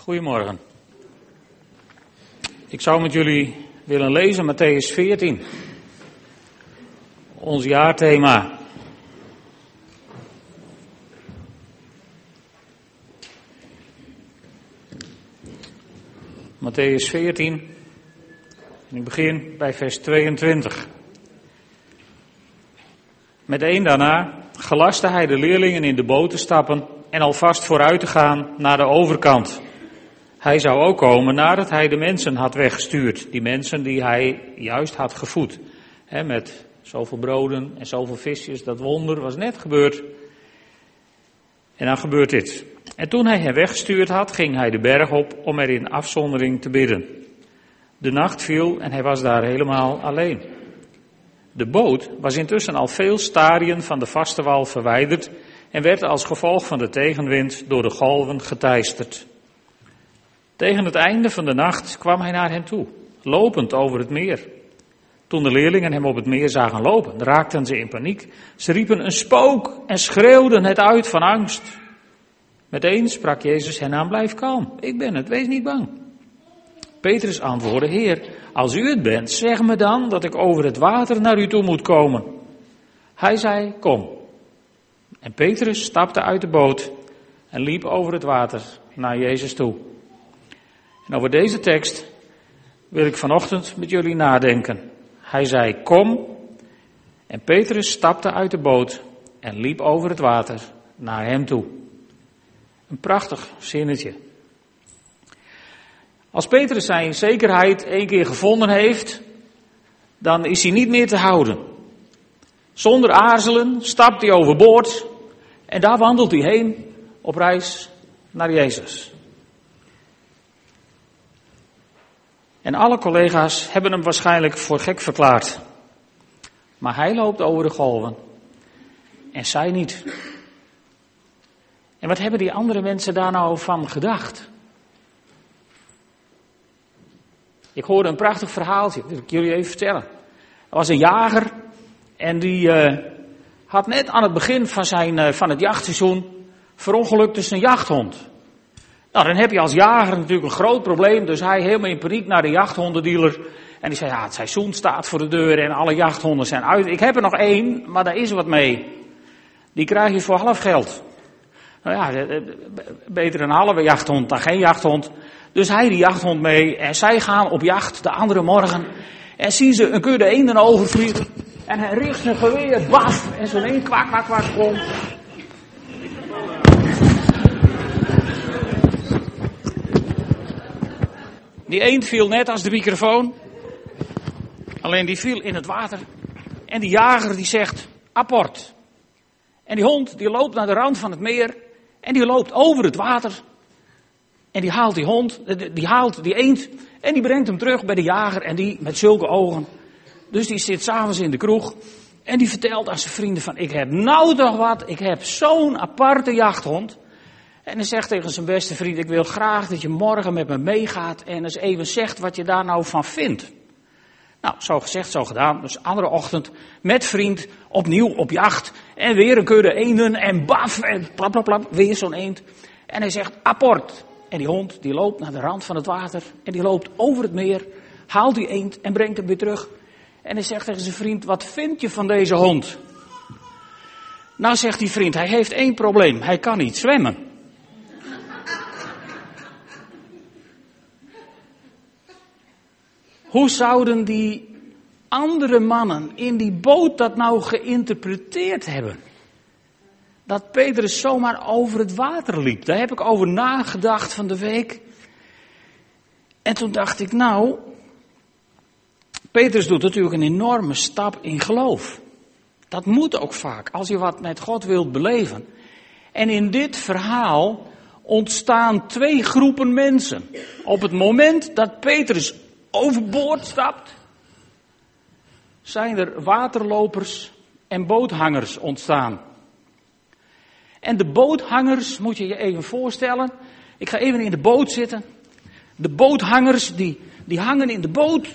Goedemorgen. Ik zou met jullie willen lezen Matthäus 14. Ons jaarthema. Matthäus 14. En ik begin bij vers 22. Met een daarna gelaste hij de leerlingen in de boot te stappen en alvast vooruit te gaan naar de overkant. Hij zou ook komen nadat hij de mensen had weggestuurd. Die mensen die hij juist had gevoed. Met zoveel broden en zoveel visjes. Dat wonder was net gebeurd. En dan gebeurt dit. En toen hij hen weggestuurd had, ging hij de berg op om er in afzondering te bidden. De nacht viel en hij was daar helemaal alleen. De boot was intussen al veel stadien van de vaste wal verwijderd en werd als gevolg van de tegenwind door de golven geteisterd. Tegen het einde van de nacht kwam hij naar hen toe, lopend over het meer. Toen de leerlingen hem op het meer zagen lopen, raakten ze in paniek. Ze riepen een spook en schreeuwden het uit van angst. Meteen sprak Jezus hen aan, blijf kalm, ik ben het, wees niet bang. Petrus antwoordde, Heer, als u het bent, zeg me dan dat ik over het water naar u toe moet komen. Hij zei, kom. En Petrus stapte uit de boot en liep over het water naar Jezus toe. En over deze tekst wil ik vanochtend met jullie nadenken. Hij zei, kom. En Petrus stapte uit de boot en liep over het water naar hem toe. Een prachtig zinnetje. Als Petrus zijn zekerheid één keer gevonden heeft, dan is hij niet meer te houden. Zonder aarzelen stapt hij overboord en daar wandelt hij heen op reis naar Jezus. En alle collega's hebben hem waarschijnlijk voor gek verklaard. Maar hij loopt over de golven. En zij niet. En wat hebben die andere mensen daar nou van gedacht? Ik hoorde een prachtig verhaaltje, dat wil ik jullie even vertellen. Er was een jager en die uh, had net aan het begin van, zijn, uh, van het jachtseizoen verongelukt tussen een jachthond. Nou, dan heb je als jager natuurlijk een groot probleem. Dus hij helemaal in paniek naar de jachthondendealer. En die zei, ja, het seizoen staat voor de deur en alle jachthonden zijn uit. Ik heb er nog één, maar daar is wat mee. Die krijg je voor half geld. Nou ja, beter een halve jachthond dan geen jachthond. Dus hij die jachthond mee en zij gaan op jacht de andere morgen. En zien ze een kudde eenden overvliegen. En hij richt zijn geweer, baf, en zo'n een kwak, kwak, kwak komt. Die eend viel net als de microfoon. Alleen die viel in het water. En die jager die zegt, apport. En die hond die loopt naar de rand van het meer. En die loopt over het water. En die haalt die hond, die haalt die eend. En die brengt hem terug bij de jager. En die met zulke ogen. Dus die zit s'avonds in de kroeg. En die vertelt aan zijn vrienden van, ik heb nou toch wat. Ik heb zo'n aparte jachthond. En hij zegt tegen zijn beste vriend, ik wil graag dat je morgen met me meegaat en eens even zegt wat je daar nou van vindt. Nou, zo gezegd, zo gedaan. Dus andere ochtend met vriend opnieuw op jacht. En weer een kudde eenden en baf en plap, plap, plap, weer zo'n eend. En hij zegt, apport. En die hond die loopt naar de rand van het water en die loopt over het meer, haalt die eend en brengt hem weer terug. En hij zegt tegen zijn vriend, wat vind je van deze hond? Nou zegt die vriend, hij heeft één probleem, hij kan niet zwemmen. Hoe zouden die andere mannen in die boot dat nou geïnterpreteerd hebben? Dat Petrus zomaar over het water liep. Daar heb ik over nagedacht van de week. En toen dacht ik, nou, Petrus doet natuurlijk een enorme stap in geloof. Dat moet ook vaak, als je wat met God wilt beleven. En in dit verhaal ontstaan twee groepen mensen. Op het moment dat Petrus overboord stapt, zijn er waterlopers en boothangers ontstaan. En de boothangers, moet je je even voorstellen. Ik ga even in de boot zitten. De boothangers, die, die hangen in de boot.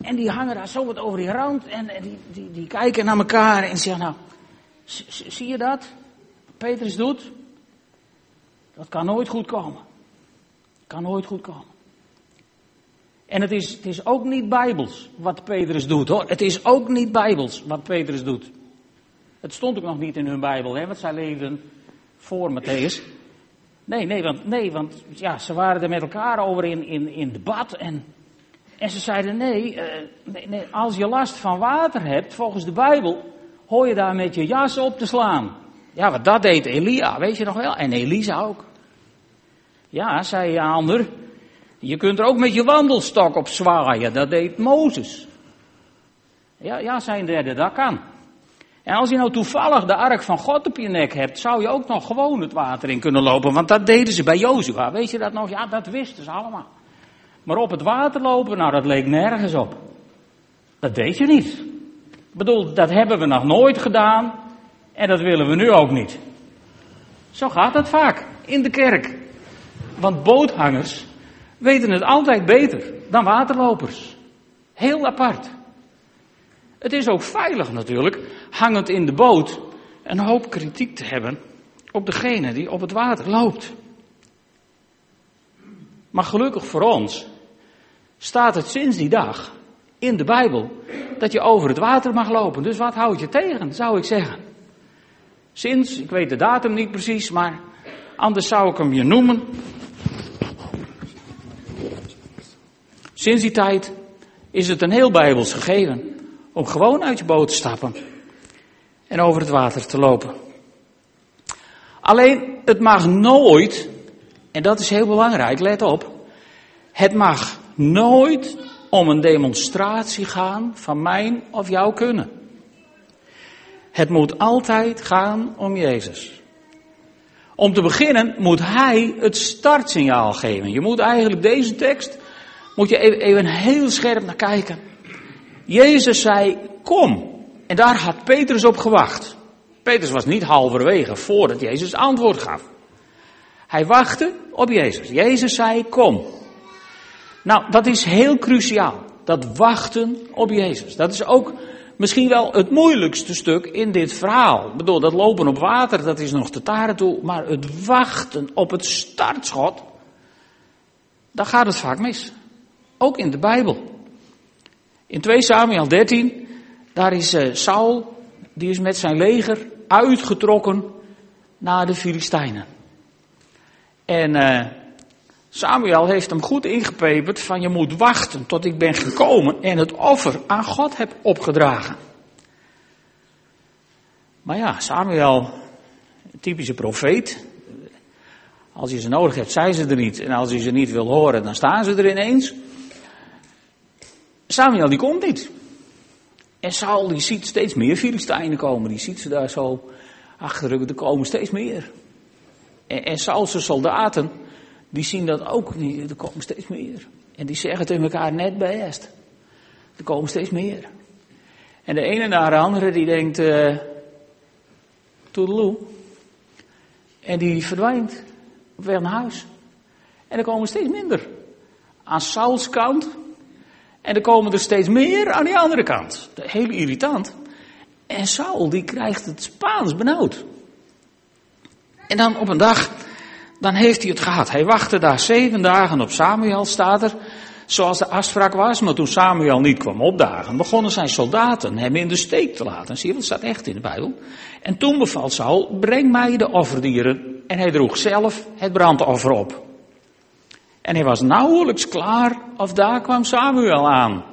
En die hangen daar zo wat over die rand. En, die, die, die kijken naar elkaar en zeggen, nou, zie je dat? Petrus doet? Dat kan nooit goed komen. Kan nooit goed komen. En het is, het is ook niet bijbels wat Petrus doet hoor. Het is ook niet bijbels wat Petrus doet. Het stond ook nog niet in hun Bijbel, hè, want zij leefden voor Matthäus. Nee, nee, want, nee, want ja, ze waren er met elkaar over in, in, in debat. En, en ze zeiden: nee, uh, nee, als je last van water hebt, volgens de Bijbel, hoor je daar met je jas op te slaan. Ja, want dat deed Elia, weet je nog wel? En Elisa ook. Ja, zei je ander, je kunt er ook met je wandelstok op zwaaien. Dat deed Mozes. Ja, ja, zijn derde, dat kan. En als je nou toevallig de ark van God op je nek hebt, zou je ook nog gewoon het water in kunnen lopen. Want dat deden ze bij Jozua. Weet je dat nog? Ja, dat wisten ze allemaal. Maar op het water lopen, nou dat leek nergens op. Dat deed je niet. Bedoel, dat hebben we nog nooit gedaan. En dat willen we nu ook niet. Zo gaat dat vaak in de kerk. Want boothangers weten het altijd beter dan waterlopers. Heel apart. Het is ook veilig natuurlijk, hangend in de boot, een hoop kritiek te hebben op degene die op het water loopt. Maar gelukkig voor ons staat het sinds die dag in de Bijbel dat je over het water mag lopen. Dus wat houd je tegen, zou ik zeggen. Sinds, ik weet de datum niet precies, maar anders zou ik hem je noemen. Sinds die tijd is het een heel Bijbels gegeven om gewoon uit je boot te stappen en over het water te lopen. Alleen, het mag nooit, en dat is heel belangrijk, let op, het mag nooit om een demonstratie gaan van mijn of jouw kunnen. Het moet altijd gaan om Jezus. Om te beginnen moet Hij het startsignaal geven. Je moet eigenlijk deze tekst, moet je even, heel scherp naar kijken. Jezus zei, kom. En daar had Petrus op gewacht. Petrus was niet halverwege voordat Jezus antwoord gaf. Hij wachtte op Jezus. Jezus zei, kom. Nou, dat is heel cruciaal. Dat wachten op Jezus. Dat is ook misschien wel het moeilijkste stuk in dit verhaal. Ik bedoel, dat lopen op water, dat is nog te taren toe. Maar het wachten op het startschot, daar gaat het vaak mis. Ook in de Bijbel. In 2 Samuel 13, daar is uh, Saul, die is met zijn leger uitgetrokken naar de Filistijnen. En uh, Samuel heeft hem goed ingepeperd van je moet wachten tot ik ben gekomen en het offer aan God heb opgedragen. Maar ja, Samuel, typische profeet. Als je ze nodig hebt, zijn ze er niet. En als je ze niet wil horen, dan staan ze er ineens. Samuel die komt niet. En Saul die ziet steeds meer Filistijnen komen. Die ziet ze daar zo achter. Er komen steeds meer. En, en Saul's soldaten, die zien dat ook niet. Er komen steeds meer. En die zeggen tegen elkaar net best. Er komen steeds meer. En de ene naar de andere die denkt, uh, toedeloe. En die verdwijnt op weg naar huis. En er komen steeds minder. Aan Sauls kant en er komen er steeds meer aan die andere kant. Heel irritant. En Saul die krijgt het Spaans benauwd. En dan op een dag, dan heeft hij het gehad. Hij wachtte daar zeven dagen op Samuel, staat er. Zoals de afspraak was, maar toen Samuel niet kwam opdagen, begonnen zijn soldaten hem in de steek te laten. Zie je, dat staat echt in de Bijbel. En toen beval Saul, breng mij de offerdieren. En hij droeg zelf het brandoffer op. En hij was nauwelijks klaar of daar kwam Samuel aan.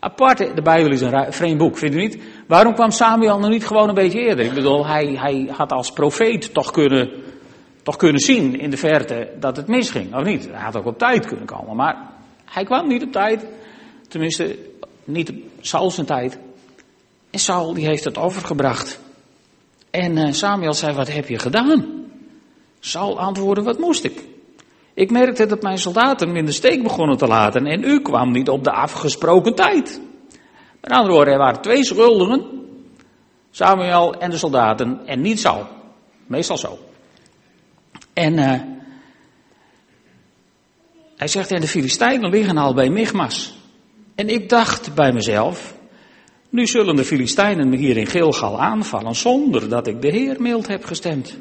Apart, de Bijbel is een vreemd boek, vindt u niet? Waarom kwam Samuel nog niet gewoon een beetje eerder? Ik bedoel, hij, hij had als profeet toch kunnen, toch kunnen zien in de verte dat het misging, of niet? Hij had ook op tijd kunnen komen, maar hij kwam niet op tijd. Tenminste, niet op Saul zijn tijd. En Saul die heeft het overgebracht. En uh, Samuel zei, wat heb je gedaan? Saul antwoordde, wat moest ik? Ik merkte dat mijn soldaten me in de steek begonnen te laten en u kwam niet op de afgesproken tijd. Met andere woorden, er waren twee schuldigen, Samuel en de soldaten, en niet Saul. Meestal zo. En uh, hij zegt, en de Filistijnen liggen al bij Michmas. En ik dacht bij mezelf, nu zullen de Filistijnen me hier in Gilgal aanvallen zonder dat ik de Heer mild heb gestemd.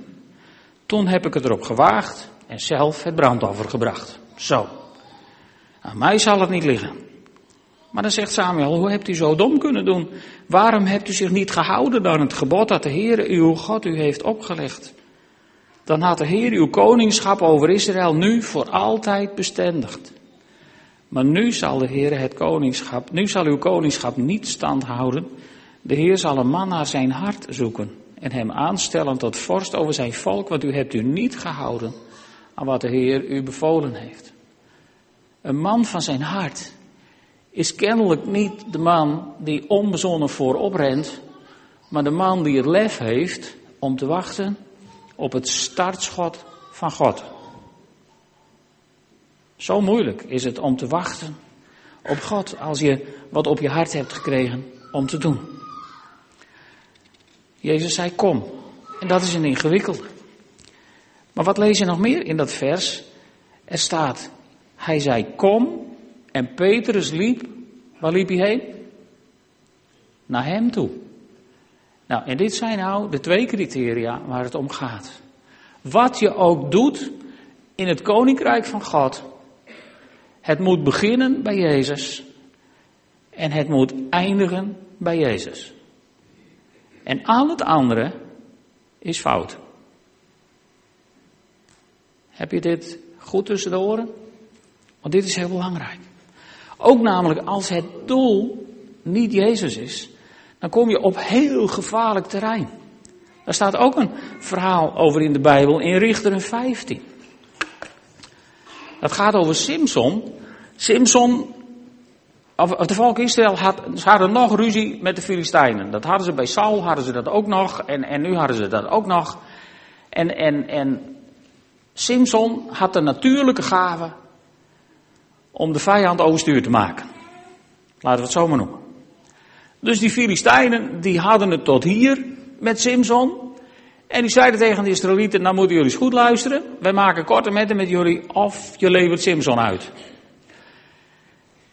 Toen heb ik het erop gewaagd zelf het brandoffer gebracht. Zo. Aan mij zal het niet liggen. Maar dan zegt Samuel, hoe hebt u zo dom kunnen doen? Waarom hebt u zich niet gehouden aan het gebod dat de Heer uw God u heeft opgelegd? Dan had de Heer uw koningschap over Israël nu voor altijd bestendigd. Maar nu zal de Heer het koningschap, nu zal uw koningschap niet stand houden. De Heer zal een man naar zijn hart zoeken en hem aanstellen tot vorst over zijn volk, want u hebt u niet gehouden aan wat de Heer u bevolen heeft. Een man van zijn hart is kennelijk niet de man die onbezonnen voorop rent, maar de man die het lef heeft om te wachten op het startschot van God. Zo moeilijk is het om te wachten op God als je wat op je hart hebt gekregen om te doen. Jezus zei kom. En dat is een ingewikkelde. Maar wat lees je nog meer in dat vers? Er staat, hij zei kom en Petrus liep, waar liep hij heen? Naar hem toe. Nou, en dit zijn nou de twee criteria waar het om gaat. Wat je ook doet in het koninkrijk van God, het moet beginnen bij Jezus en het moet eindigen bij Jezus. En al het andere is fout. Heb je dit goed tussen de oren? Want dit is heel belangrijk. Ook namelijk als het doel niet Jezus is, dan kom je op heel gevaarlijk terrein. Daar staat ook een verhaal over in de Bijbel in Richteren 15. Dat gaat over Simson. Simson, of de volk Israël had, hadden nog ruzie met de Filistijnen. Dat hadden ze bij Saul, hadden ze dat ook nog. En, en nu hadden ze dat ook nog. En, en, en Simson had de natuurlijke gave om de vijand overstuur te maken. Laten we het zo maar noemen. Dus die Filistijnen, die hadden het tot hier met Simson. En die zeiden tegen de Israëlieten, nou moeten jullie eens goed luisteren. Wij maken korte metten met jullie of je levert Simson uit.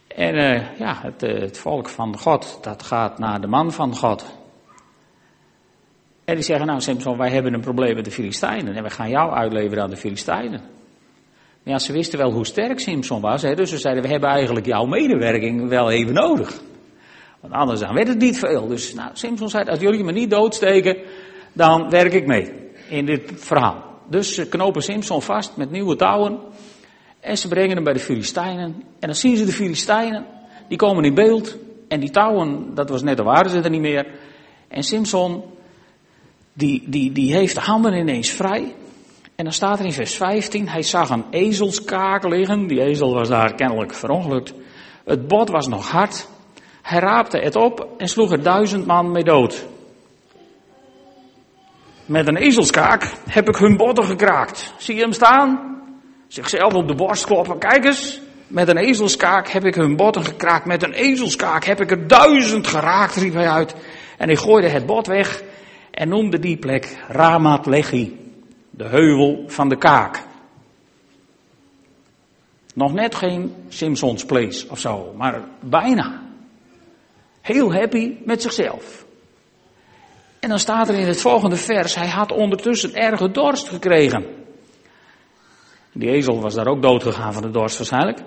En uh, ja, het, uh, het, volk van God, dat gaat naar de man van God. En die zeggen, nou Simson, wij hebben een probleem met de Filistijnen. En we gaan jou uitleveren aan de Filistijnen. Ja, ze wisten wel hoe sterk Simson was. Hè, dus ze zeiden, we hebben eigenlijk jouw medewerking wel even nodig. Want anders dan werd het niet veel. Dus nou, Simpson zei, als jullie me niet doodsteken, dan werk ik mee in dit verhaal. Dus ze knopen Simpson vast met nieuwe touwen. En ze brengen hem bij de Filistijnen. En dan zien ze de Filistijnen. Die komen in beeld. En die touwen, dat was net, al waren ze er niet meer. En Simpson, die, die, die heeft de handen ineens vrij. En dan staat er in vers 15, hij zag een ezelskaak liggen. Die ezel was daar kennelijk verongelukt. Het bot was nog hard. Hij raapte het op en sloeg er duizend man mee dood. Met een ezelskaak heb ik hun botten gekraakt. Zie je hem staan? Zichzelf op de borst kloppen. Kijk eens. Met een ezelskaak heb ik hun botten gekraakt. Met een ezelskaak heb ik er duizend geraakt, riep hij uit. En hij gooide het bot weg en noemde die plek Ramat Lechi. De heuvel van de kaak. Nog net geen Simpsons Place of zo, maar bijna. Heel happy met zichzelf. En dan staat er in het volgende vers, hij had ondertussen erge dorst gekregen. Die ezel was daar ook dood gegaan van de dorst waarschijnlijk.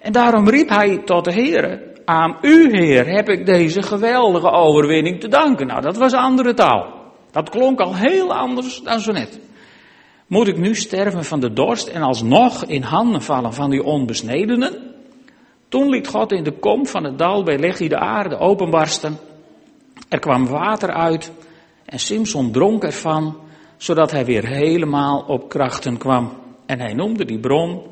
En daarom riep hij tot de Heer, aan u Heer heb ik deze geweldige overwinning te danken. Nou, dat was andere taal. Dat klonk al heel anders dan zo net. Moet ik nu sterven van de dorst en alsnog in handen vallen van die onbesnedenen? Toen liet God in de kom van het dal bij Lechi de aarde openbarsten. Er kwam water uit en Simson dronk ervan, zodat hij weer helemaal op krachten kwam. En hij noemde die bron,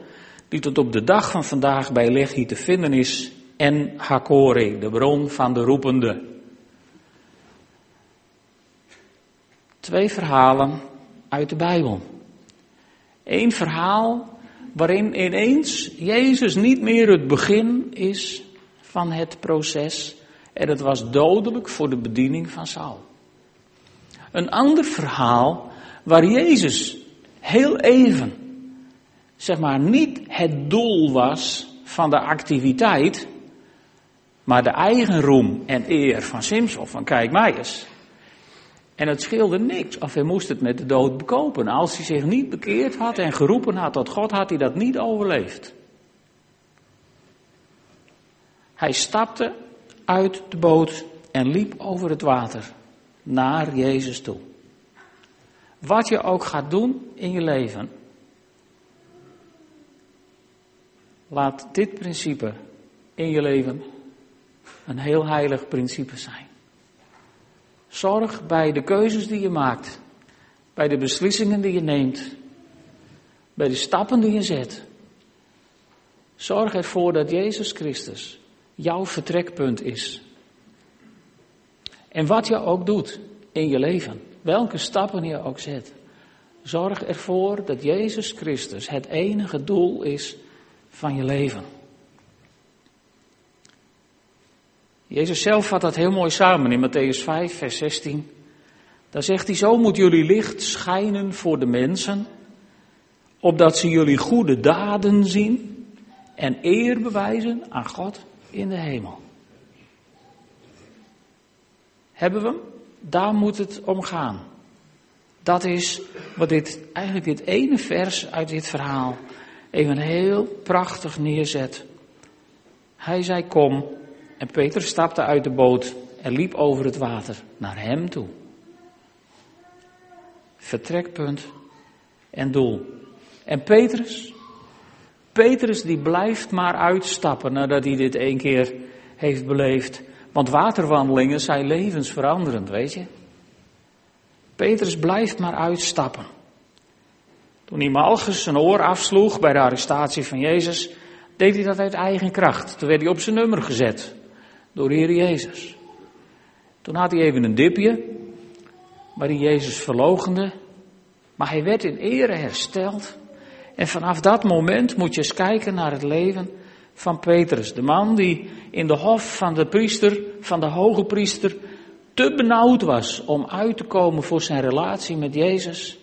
die tot op de dag van vandaag bij Lechi te vinden is, en Hakore, de bron van de roepende. Twee verhalen uit de Bijbel. Eén verhaal waarin ineens Jezus niet meer het begin is van het proces en het was dodelijk voor de bediening van Saul. Een ander verhaal waar Jezus heel even, zeg maar, niet het doel was van de activiteit, maar de eigen roem en eer van Sims of van Kijk Meijers. En het scheelde niks of hij moest het met de dood bekopen. Als hij zich niet bekeerd had en geroepen had tot God, had hij dat niet overleefd. Hij stapte uit de boot en liep over het water naar Jezus toe. Wat je ook gaat doen in je leven, laat dit principe in je leven een heel heilig principe zijn. Zorg bij de keuzes die je maakt, bij de beslissingen die je neemt, bij de stappen die je zet. Zorg ervoor dat Jezus Christus jouw vertrekpunt is. En wat je ook doet in je leven, welke stappen je ook zet, zorg ervoor dat Jezus Christus het enige doel is van je leven. Jezus zelf vat dat heel mooi samen in Matthäus 5, vers 16. Daar zegt hij, zo moet jullie licht schijnen voor de mensen, opdat ze jullie goede daden zien en eer bewijzen aan God in de hemel. Hebben we hem? Daar moet het om gaan. Dat is wat dit, eigenlijk dit ene vers uit dit verhaal even heel prachtig neerzet. Hij zei kom en Peter stapte uit de boot en liep over het water naar hem toe. Vertrekpunt en doel. En Petrus, Petrus die blijft maar uitstappen nadat hij dit één keer heeft beleefd. Want waterwandelingen zijn levensveranderend, weet je. Petrus blijft maar uitstappen. Toen hij Malchus zijn oor afsloeg bij de arrestatie van Jezus, deed hij dat uit eigen kracht. Toen werd hij op zijn nummer gezet door Heer Jezus. Toen had hij even een dipje, waar hij Jezus verlogende, maar hij werd in ere hersteld. En vanaf dat moment moet je eens kijken naar het leven van Petrus. De man die in de hof van de priester, van de hoge priester, te benauwd was om uit te komen voor zijn relatie met Jezus.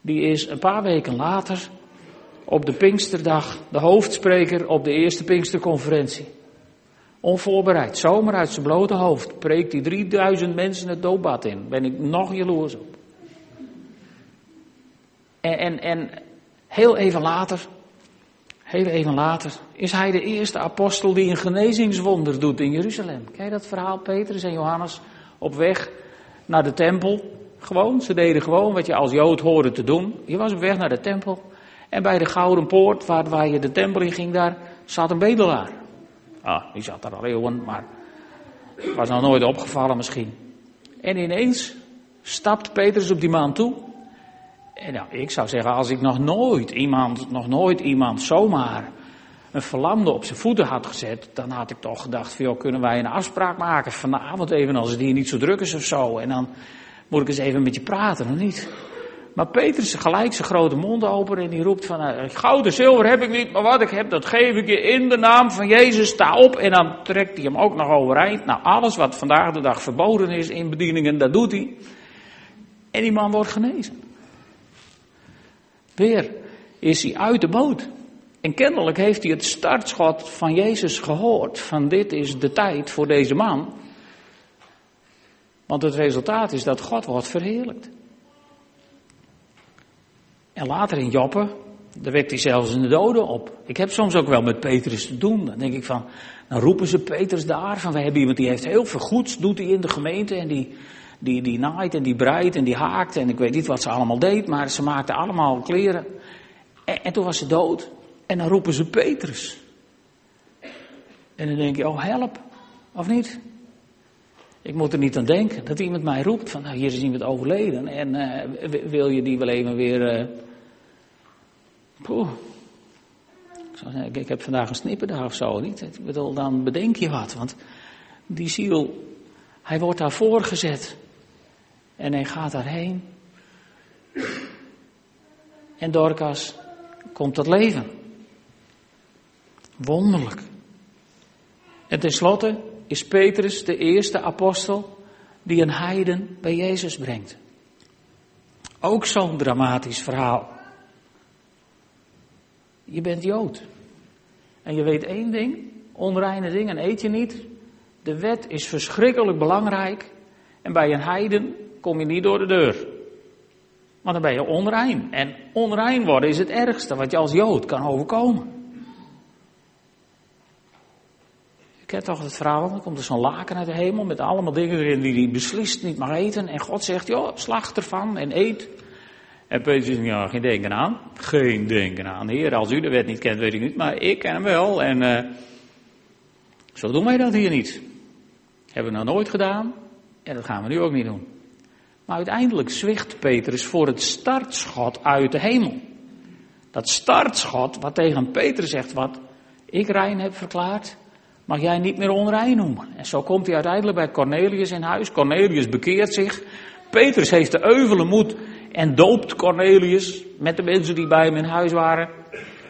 Die is een paar weken later op de Pinksterdag de hoofdspreker op de eerste Pinksterconferentie. Onvoorbereid, zomaar uit zijn blote hoofd, preekt hij 3000 mensen het doopbad in. Ben ik nog jaloers op. En, en, en heel even later, heel even later, is hij de eerste apostel die een genezingswonder doet in Jeruzalem. Je dat verhaal, Petrus en Johannes, op weg naar de tempel? Gewoon, ze deden gewoon wat je als Jood hoorde te doen. Je was op weg naar de tempel. En bij de Gouden Poort, waar, waar je de tempel in ging, daar zat een bedelaar. Ah, die zat daar al eeuwen, maar was nog nooit opgevallen misschien. En ineens stapt Petrus op die man toe. En nou, ik zou zeggen, als ik nog nooit iemand, nog nooit iemand zomaar een verlamde op zijn voeten had gezet, dan had ik toch gedacht van, kunnen wij een afspraak maken vanavond even als het hier niet zo druk is of zo. En dan moet ik eens even met je praten, of niet? Maar Petrus gelijk zijn grote mond open en die roept van, uh, goud en zilver heb ik niet, maar wat ik heb, dat geef ik je in de naam van Jezus, sta op. En dan trekt hij hem ook nog overeind. Nou, alles wat vandaag de dag verboden is in bedieningen, dat doet hij. En die man wordt genezen. Weer is hij uit de boot. En kennelijk heeft hij het startschot van Jezus gehoord, van dit is de tijd voor deze man. Want het resultaat is dat God wordt verheerlijkt. En later in Joppe, daar wekt hij zelfs in de doden op. Ik heb soms ook wel met Petrus te doen. Dan denk ik van, dan roepen ze Petrus daar, van we hebben iemand die heeft heel veel goeds, doet hij in de gemeente en die, die, die naait en die breidt en die haakt en ik weet niet wat ze allemaal deed, maar ze maakten allemaal kleren. En, en toen was ze dood. En dan roepen ze Petrus. En dan denk je, oh help, of niet? Ik moet er niet aan denken dat iemand mij roept van, nou hier is iemand overleden en uh, wil je die wel even weer... Uh... Poeh. Ik, zou zeggen, ik heb vandaag een snipperdag of zo, niet? Ik bedoel, dan bedenk je wat, want die ziel, hij wordt daarvoor gezet en hij gaat daarheen. En Dorcas komt tot leven. Wonderlijk. En tenslotte is Petrus de eerste apostel die een heiden bij Jezus brengt. Ook zo'n dramatisch verhaal. Je bent Jood. En je weet één ding, onreine dingen eet je niet. De wet is verschrikkelijk belangrijk. En bij een heiden kom je niet door de deur. Want dan ben je onrein. En onrein worden is het ergste wat je als Jood kan overkomen. kent toch het verhaal? Dan komt er zo'n laken uit de hemel met allemaal dingen erin die hij beslist niet mag eten. En God zegt, joh, slacht ervan en eet. En Petrus zegt, ja, geen denken aan. Geen denken aan. Heer, als u de wet niet kent, weet ik niet, maar ik ken hem wel. En uh, zo doen wij dat hier niet. Hebben we nog nooit gedaan en dat gaan we nu ook niet doen. Maar uiteindelijk zwicht Petrus voor het startschot uit de hemel. Dat startschot wat tegen Petrus zegt, wat ik rein heb verklaard, mag jij niet meer onrein noemen. En zo komt hij uiteindelijk bij Cornelius in huis. Cornelius bekeert zich. Petrus heeft de euvele moed en doopt Cornelius met de mensen die bij hem in huis waren.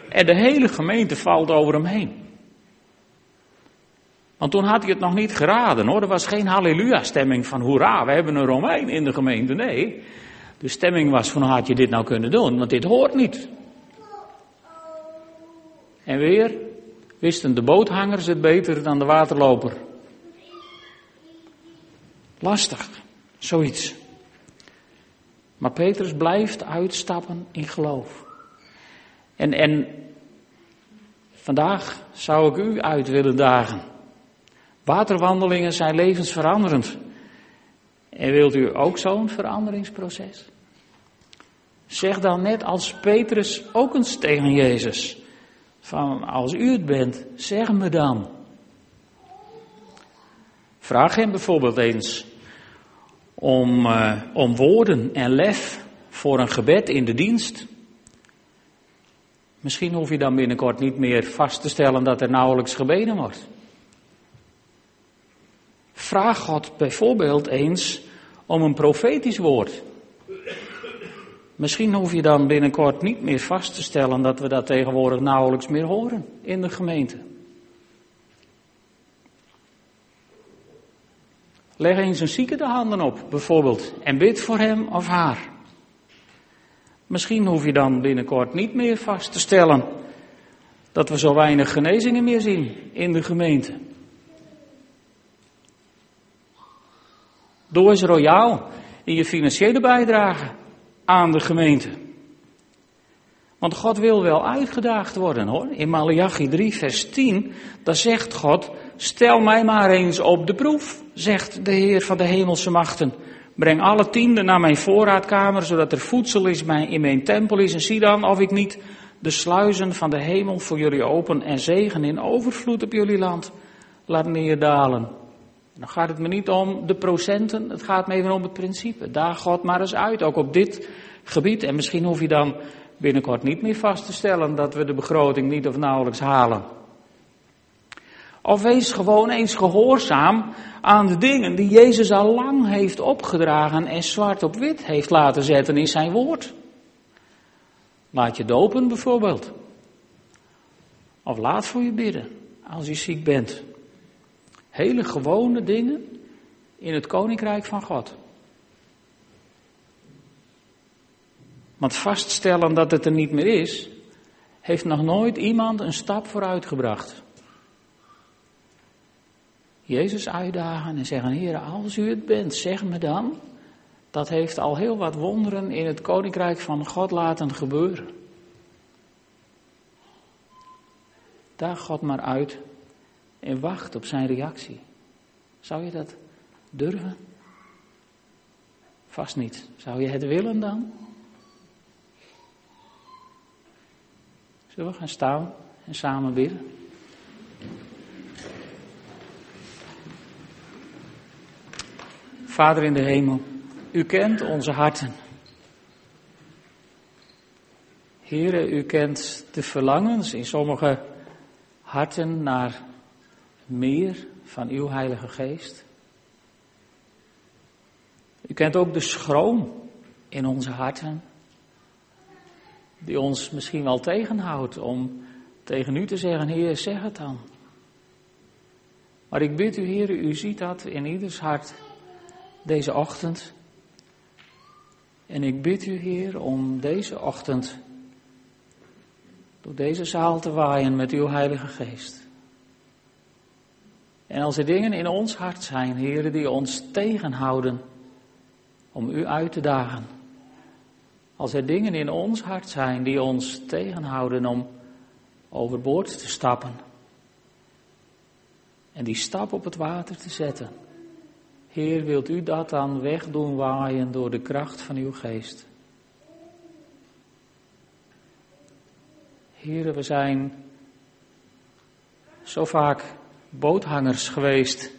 En de hele gemeente valt over hem heen. Want toen had hij het nog niet geraden hoor. Er was geen halleluja-stemming van hoera, we hebben een Romein in de gemeente. Nee, de stemming was van had je dit nou kunnen doen, want dit hoort niet. En weer wisten de boothangers het beter dan de waterloper. Lastig, zoiets. Maar Petrus blijft uitstappen in geloof. En, en vandaag zou ik u uit willen dagen. Waterwandelingen zijn levensveranderend. En wilt u ook zo'n veranderingsproces? Zeg dan net als Petrus ook eens tegen Jezus. Van als u het bent, zeg me dan. Vraag hem bijvoorbeeld eens om, uh, om woorden en lef voor een gebed in de dienst. Misschien hoef je dan binnenkort niet meer vast te stellen dat er nauwelijks gebeden wordt. Vraag God bijvoorbeeld eens om een profetisch woord. Misschien hoef je dan binnenkort niet meer vast te stellen dat we dat tegenwoordig nauwelijks meer horen in de gemeente. Leg eens een zieke de handen op, bijvoorbeeld, en bid voor hem of haar. Misschien hoef je dan binnenkort niet meer vast te stellen dat we zo weinig genezingen meer zien in de gemeente. Doe eens royaal in je financiële bijdrage aan de gemeente. Want God wil wel uitgedaagd worden hoor. In Malachi 3 vers 10, daar zegt God, stel mij maar eens op de proef, zegt de Heer van de hemelse machten. Breng alle tienden naar mijn voorraadkamer, zodat er voedsel is in mijn tempel is. En zie dan of ik niet de sluizen van de hemel voor jullie open en zegen in overvloed op jullie land laat neerdalen. Dan gaat het me niet om de procenten, het gaat me even om het principe. Daar God maar eens uit, ook op dit gebied. En misschien hoef je dan binnenkort niet meer vast te stellen dat we de begroting niet of nauwelijks halen. Of wees gewoon eens gehoorzaam aan de dingen die Jezus al lang heeft opgedragen en zwart op wit heeft laten zetten in zijn woord. Laat je dopen bijvoorbeeld. Of laat voor je bidden als je ziek bent. Hele gewone dingen in het koninkrijk van God. Want vaststellen dat het er niet meer is, heeft nog nooit iemand een stap vooruit gebracht. Jezus uitdagen en zeggen, Heer, als u het bent, zeg me dan. Dat heeft al heel wat wonderen in het koninkrijk van God laten gebeuren. Daag God maar uit en wacht op zijn reactie. Zou je dat durven? Vast niet. Zou je het willen dan? Zullen we gaan staan en samen bidden? Vader in de hemel, u kent onze harten. Heren, u kent de verlangens in sommige harten naar meer van uw Heilige Geest. U kent ook de schroom in onze harten, die ons misschien wel tegenhoudt om tegen u te zeggen, Heer, zeg het dan. Maar ik bid u, Heer, u ziet dat in ieders hart deze ochtend. En ik bid u, Heer, om deze ochtend door deze zaal te waaien met uw Heilige Geest. En als er dingen in ons hart zijn, heren, die ons tegenhouden om u uit te dagen. Als er dingen in ons hart zijn die ons tegenhouden om overboord te stappen. en die stap op het water te zetten. Heer, wilt u dat dan wegdoen waaien door de kracht van uw geest? Heren, we zijn zo vaak boothangers geweest.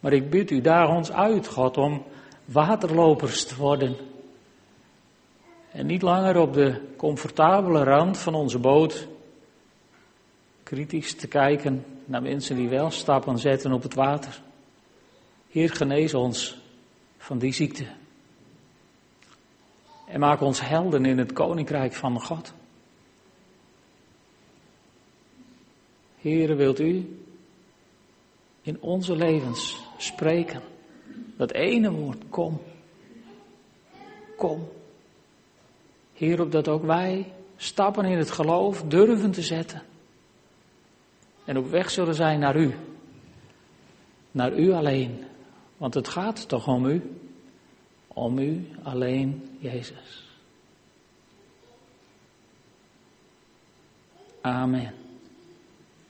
Maar ik bid u daar ons uit, God, om waterlopers te worden. En niet langer op de comfortabele rand van onze boot kritisch te kijken naar mensen die wel stappen zetten op het water. Heer, genees ons van die ziekte. En maak ons helden in het koninkrijk van God. Heere, wilt u in onze levens spreken? Dat ene woord, kom. Kom. Heer, opdat ook wij stappen in het geloof durven te zetten. En op weg zullen zijn naar u. Naar u alleen. Want het gaat toch om u. Om u alleen, Jezus. Amen.